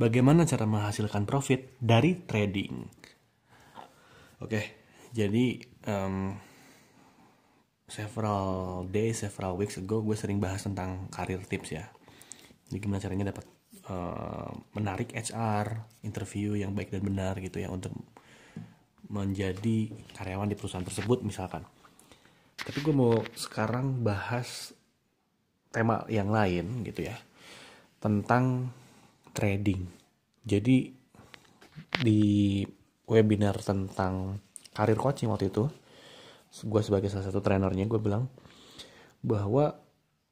bagaimana cara menghasilkan profit dari trading. Oke, jadi um, several days, several weeks ago gue sering bahas tentang karir tips ya. Jadi gimana caranya dapat uh, menarik HR, interview yang baik dan benar gitu ya untuk menjadi karyawan di perusahaan tersebut misalkan. Tapi gue mau sekarang bahas tema yang lain gitu ya tentang trading. Jadi di webinar tentang karir coaching waktu itu, gue sebagai salah satu trainernya gue bilang bahwa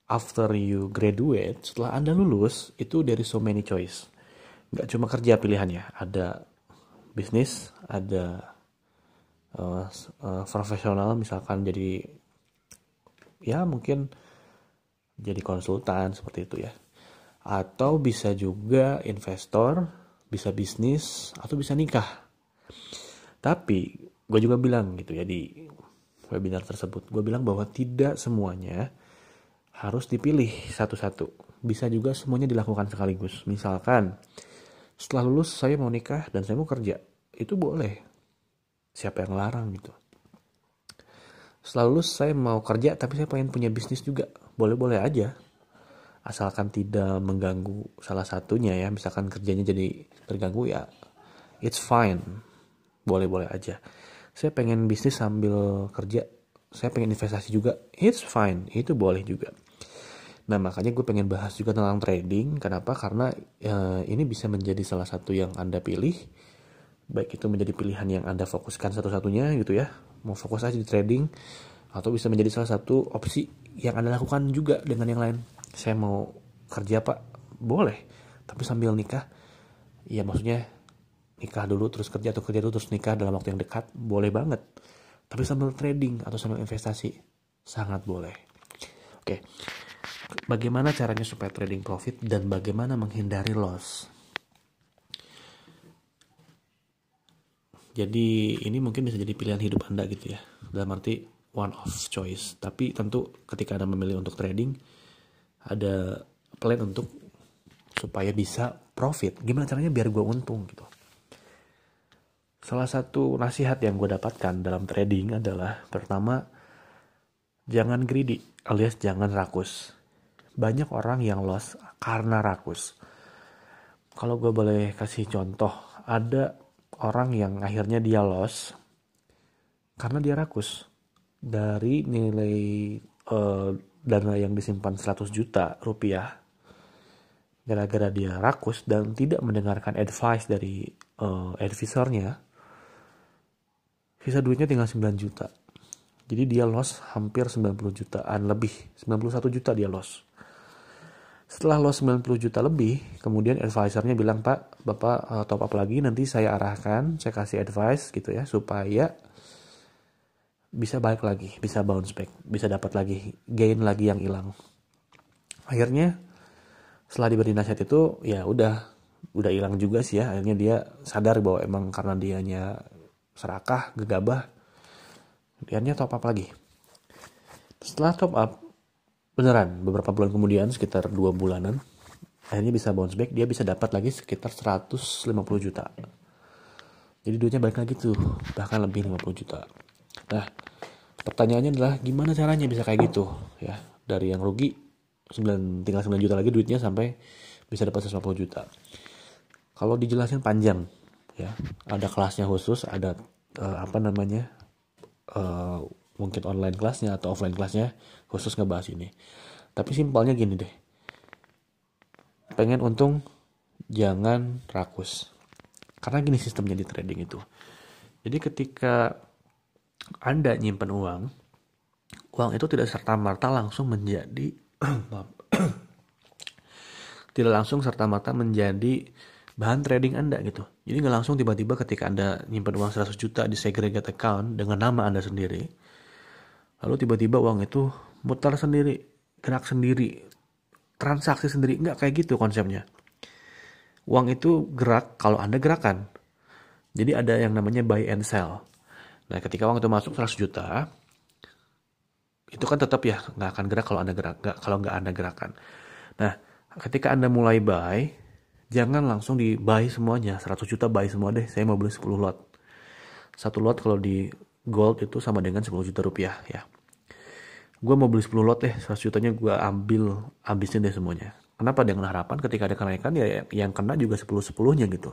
after you graduate, setelah anda lulus itu dari so many choice. Gak cuma kerja pilihannya, ada bisnis, ada uh, uh, profesional misalkan jadi ya mungkin jadi konsultan seperti itu ya atau bisa juga investor bisa bisnis atau bisa nikah. Tapi gue juga bilang gitu ya di webinar tersebut. Gue bilang bahwa tidak semuanya harus dipilih satu-satu. Bisa juga semuanya dilakukan sekaligus. Misalkan setelah lulus saya mau nikah dan saya mau kerja. Itu boleh. Siapa yang larang gitu? Setelah lulus saya mau kerja tapi saya pengen punya bisnis juga. Boleh-boleh aja asalkan tidak mengganggu salah satunya ya misalkan kerjanya jadi terganggu ya it's fine. Boleh-boleh aja. Saya pengen bisnis sambil kerja saya pengen investasi juga it's fine itu boleh juga. Nah makanya gue pengen bahas juga tentang trading. Kenapa? Karena ya, ini bisa menjadi salah satu yang anda pilih. Baik itu menjadi pilihan yang Anda fokuskan satu-satunya gitu ya, mau fokus aja di trading atau bisa menjadi salah satu opsi yang Anda lakukan juga dengan yang lain. Saya mau kerja Pak, boleh, tapi sambil nikah ya maksudnya nikah dulu terus kerja atau kerja dulu terus nikah dalam waktu yang dekat boleh banget. Tapi sambil trading atau sambil investasi sangat boleh. Oke. Bagaimana caranya supaya trading profit dan bagaimana menghindari loss? Jadi ini mungkin bisa jadi pilihan hidup Anda gitu ya. Dalam arti one of choice. Tapi tentu ketika Anda memilih untuk trading ada plan untuk supaya bisa profit. Gimana caranya biar gue untung gitu. Salah satu nasihat yang gue dapatkan dalam trading adalah pertama jangan greedy alias jangan rakus. Banyak orang yang loss karena rakus. Kalau gue boleh kasih contoh, ada orang yang akhirnya dia loss karena dia rakus dari nilai uh, dana yang disimpan 100 juta rupiah gara-gara dia rakus dan tidak mendengarkan advice dari uh, advisornya sisa duitnya tinggal 9 juta. Jadi dia loss hampir 90 jutaan lebih. 91 juta dia loss. Setelah lo 90 juta lebih, kemudian advisernya bilang, Pak, Bapak uh, top up lagi, nanti saya arahkan, saya kasih advice gitu ya, supaya bisa balik lagi, bisa bounce back, bisa dapat lagi, gain lagi yang hilang. Akhirnya, setelah diberi nasihat itu, ya udah, udah hilang juga sih ya. Akhirnya dia sadar bahwa emang karena dianya serakah, gegabah, dia top up lagi. Setelah top up, beneran beberapa bulan kemudian sekitar dua bulanan akhirnya bisa bounce back dia bisa dapat lagi sekitar 150 juta jadi duitnya balik lagi tuh bahkan lebih 50 juta nah pertanyaannya adalah gimana caranya bisa kayak gitu ya? Dari yang rugi 9, tinggal 9 juta lagi duitnya sampai bisa dapat 150 juta. Kalau dijelasin panjang ya ada kelasnya khusus ada uh, apa namanya uh, mungkin online kelasnya atau offline kelasnya khusus ngebahas ini. Tapi simpelnya gini deh. Pengen untung jangan rakus. Karena gini sistemnya di trading itu. Jadi ketika anda nyimpen uang uang itu tidak serta merta langsung menjadi tidak langsung serta merta menjadi bahan trading Anda gitu. Jadi nggak langsung tiba-tiba ketika Anda nyimpan uang 100 juta di segregate account dengan nama Anda sendiri, lalu tiba-tiba uang itu mutar sendiri gerak sendiri transaksi sendiri nggak kayak gitu konsepnya. Uang itu gerak kalau anda gerakan. Jadi ada yang namanya buy and sell nah ketika uang itu masuk 100 juta itu kan tetap ya nggak akan gerak kalau anda gerak nggak kalau nggak anda gerakan. Nah ketika anda mulai buy jangan langsung di buy semuanya. 100 juta buy semua deh saya mau beli 10 lot. Satu lot kalau di gold itu sama dengan 10 juta rupiah ya. Gue mau beli 10 lot deh 100 jutanya gue ambil habisin deh semuanya. Kenapa dengan harapan ketika ada kenaikan ya yang kena juga 10 10 nya gitu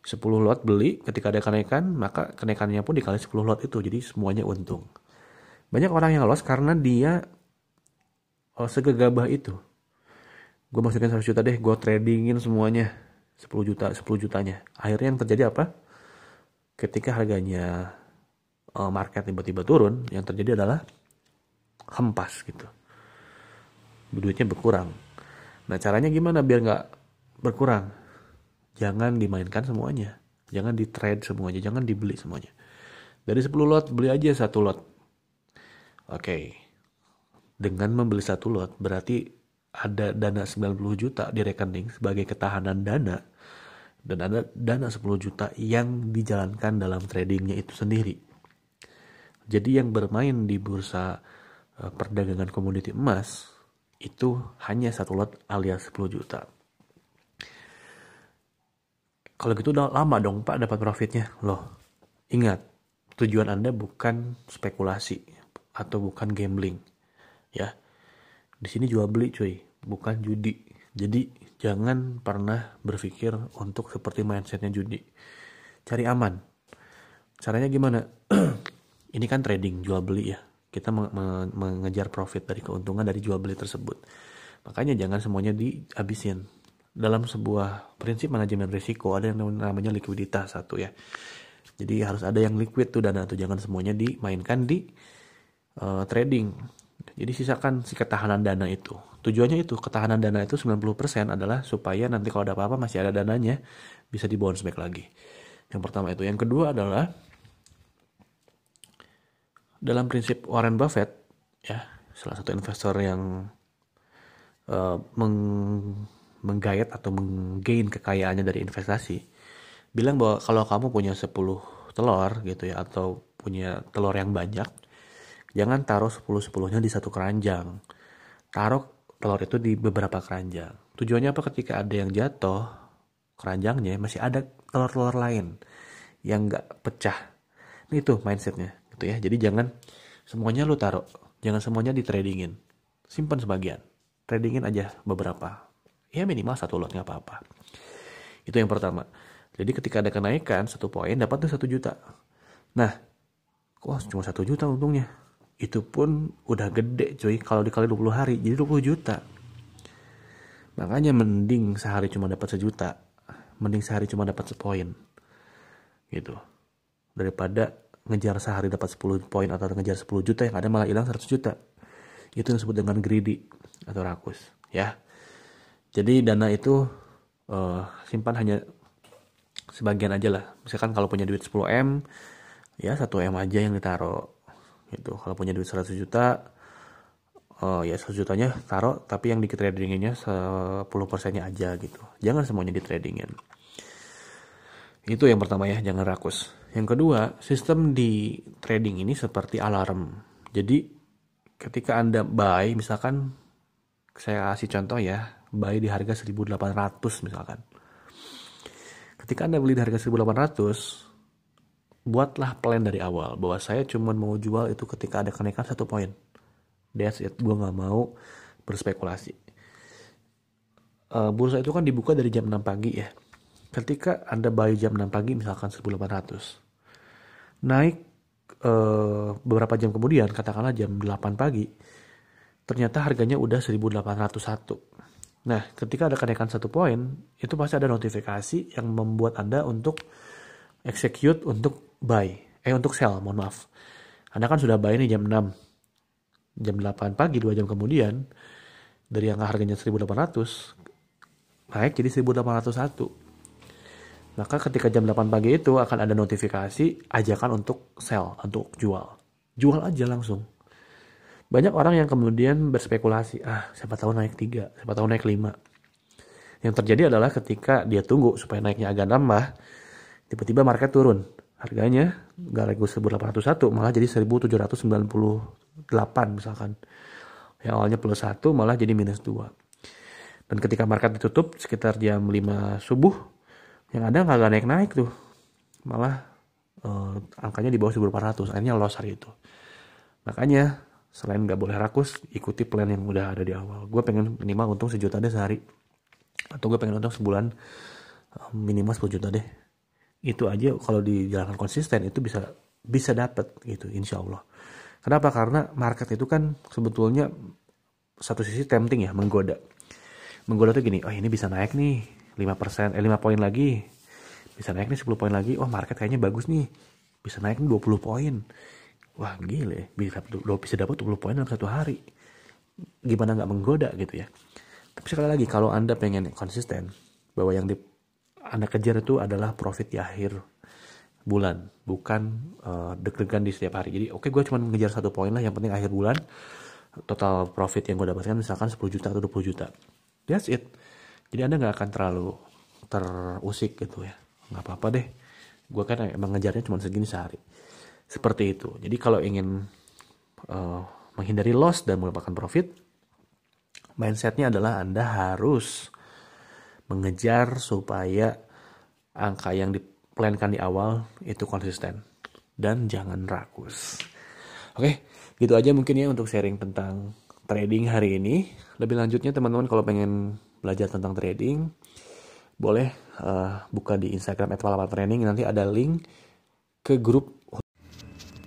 10 lot beli ketika ada kenaikan maka kenaikannya pun dikali 10 lot itu jadi semuanya untung. Banyak orang yang loss karena dia oh, segegabah itu. Gue masukin 100 juta deh gue tradingin semuanya. 10 juta 10 jutanya. Akhirnya yang terjadi apa? Ketika harganya uh, market tiba-tiba turun yang terjadi adalah hempas gitu. Duitnya berkurang. Nah caranya gimana biar nggak berkurang jangan dimainkan semuanya. Jangan di trade semuanya. Jangan dibeli semuanya. Dari 10 lot beli aja satu lot. Oke. Okay. dengan membeli satu lot berarti ada dana 90 juta di rekening sebagai ketahanan dana. Dan ada dana 10 juta yang dijalankan dalam tradingnya itu sendiri. Jadi yang bermain di bursa uh, perdagangan komoditi emas itu hanya satu lot alias 10 juta. Kalau gitu udah lama dong Pak dapat profitnya. Loh, ingat, tujuan Anda bukan spekulasi atau bukan gambling. Ya. Di sini jual beli cuy, bukan judi. Jadi jangan pernah berpikir untuk seperti mindsetnya judi. Cari aman. Caranya gimana? Ini kan trading, jual beli ya kita mengejar profit dari keuntungan dari jual beli tersebut. Makanya jangan semuanya dihabisin. Dalam sebuah prinsip manajemen risiko ada yang namanya likuiditas satu ya. Jadi harus ada yang liquid tuh dana tuh jangan semuanya dimainkan di uh, trading. Jadi sisakan si ketahanan dana itu. Tujuannya itu ketahanan dana itu 90% adalah supaya nanti kalau ada apa-apa masih ada dananya bisa di bounce back lagi. Yang pertama itu. Yang kedua adalah dalam prinsip Warren Buffett ya salah satu investor yang uh, meng menggayat atau menggain kekayaannya dari investasi bilang bahwa kalau kamu punya 10 telur gitu ya atau punya telur yang banyak jangan taruh 10 10-nya di satu keranjang. Taruh telur itu di beberapa keranjang. Tujuannya apa? Ketika ada yang jatuh keranjangnya masih ada telur-telur lain yang nggak pecah. Ini tuh mindsetnya gitu ya. Jadi jangan semuanya lu taruh jangan semuanya di tradingin. Simpan sebagian tradingin aja beberapa ya minimal satu lot nggak apa-apa. Itu yang pertama. Jadi ketika ada kenaikan satu poin dapat tuh satu juta. Nah kok cuma satu juta untungnya? Itu pun udah gede cuy kalau dikali 20 hari jadi 20 juta. Makanya mending sehari cuma dapat sejuta. Mending sehari cuma dapat sepoin. Gitu. Daripada ngejar sehari dapat 10 poin atau ngejar 10 juta yang ada malah hilang 100 juta. Itu yang disebut dengan greedy atau rakus, ya. Jadi dana itu uh, simpan hanya sebagian aja lah. Misalkan kalau punya duit 10M, ya 1M aja yang ditaruh. Gitu. Kalau punya duit 100 juta, uh, ya 100 jutanya taruh, tapi yang di tradingnya 10 persennya aja gitu. Jangan semuanya di tradingin. Itu yang pertama ya, jangan rakus. Yang kedua, sistem di trading ini seperti alarm. Jadi ketika Anda buy, misalkan saya kasih contoh ya, buy di harga 1800 misalkan. Ketika Anda beli di harga 1800, buatlah plan dari awal bahwa saya cuma mau jual itu ketika ada kenaikan satu poin. That's it, gue nggak mau berspekulasi. Uh, bursa itu kan dibuka dari jam 6 pagi ya ketika Anda buy jam 6 pagi misalkan 1800 naik uh, beberapa jam kemudian katakanlah jam 8 pagi ternyata harganya udah 1801 nah ketika ada kenaikan satu poin itu pasti ada notifikasi yang membuat Anda untuk execute untuk buy eh untuk sell mohon maaf Anda kan sudah buy ini jam 6 jam 8 pagi 2 jam kemudian dari yang harganya 1800 naik jadi 1801 maka ketika jam 8 pagi itu akan ada notifikasi ajakan untuk sell, untuk jual. Jual aja langsung. Banyak orang yang kemudian berspekulasi, ah siapa tahu naik 3, siapa tahu naik 5. Yang terjadi adalah ketika dia tunggu supaya naiknya agak nambah, tiba-tiba market turun. Harganya nggak lagi 1801, malah jadi 1798 misalkan. Yang awalnya plus 1 malah jadi minus 2. dan ketika market ditutup sekitar jam 5 subuh yang ada nggak naik-naik tuh malah uh, angkanya di bawah 1400 akhirnya loss hari itu makanya selain nggak boleh rakus ikuti plan yang udah ada di awal. Gue pengen minimal untung sejuta deh sehari. Atau gue pengen untung sebulan eh, minimal 10 juta deh. Itu aja kalau dijalankan konsisten itu bisa bisa dapat gitu insya Allah. Kenapa? Karena market itu kan sebetulnya satu sisi tempting ya menggoda. Menggoda tuh gini oh ini bisa naik nih 5% eh 5 poin lagi. Bisa naik nih 10 poin lagi. Oh market kayaknya bagus nih. Bisa naik nih 20 poin wah gile bisa bisa dapat 20 poin dalam satu hari. Gimana nggak menggoda gitu ya? Tapi sekali lagi kalau anda pengen konsisten bahwa yang di anda kejar itu adalah profit di akhir bulan bukan uh, deg-degan di setiap hari. Jadi oke okay, gue cuma mengejar satu poin lah yang penting akhir bulan total profit yang gue dapatkan misalkan 10 juta atau 20 juta. That's it. Jadi anda nggak akan terlalu terusik gitu ya. Nggak apa-apa deh. Gue kan emang ngejarnya cuma segini sehari seperti itu. Jadi kalau ingin uh, menghindari loss dan mendapatkan profit mindsetnya adalah anda harus mengejar supaya angka yang diplankan di awal itu konsisten dan jangan rakus. Oke gitu aja mungkin ya untuk sharing tentang trading hari ini. Lebih lanjutnya teman-teman kalau pengen belajar tentang trading, boleh uh, buka di Instagram @palapatraining nanti ada link ke grup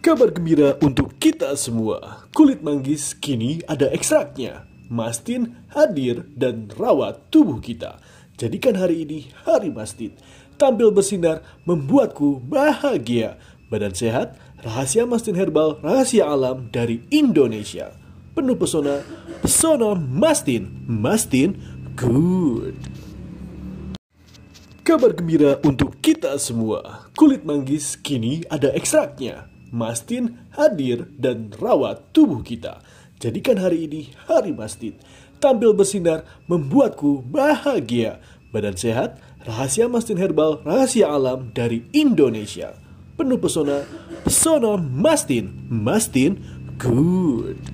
Kabar gembira untuk kita semua. Kulit manggis kini ada ekstraknya. Mastin hadir dan rawat tubuh kita. Jadikan hari ini hari mastin. Tampil bersinar membuatku bahagia. Badan sehat, rahasia mastin herbal, rahasia alam dari Indonesia penuh pesona, pesona Mastin, Mastin good. Kabar gembira untuk kita semua. Kulit manggis kini ada ekstraknya. Mastin hadir dan rawat tubuh kita. Jadikan hari ini hari Mastin. Tampil bersinar membuatku bahagia. Badan sehat, rahasia Mastin herbal, rahasia alam dari Indonesia. Penuh pesona, pesona Mastin, Mastin good.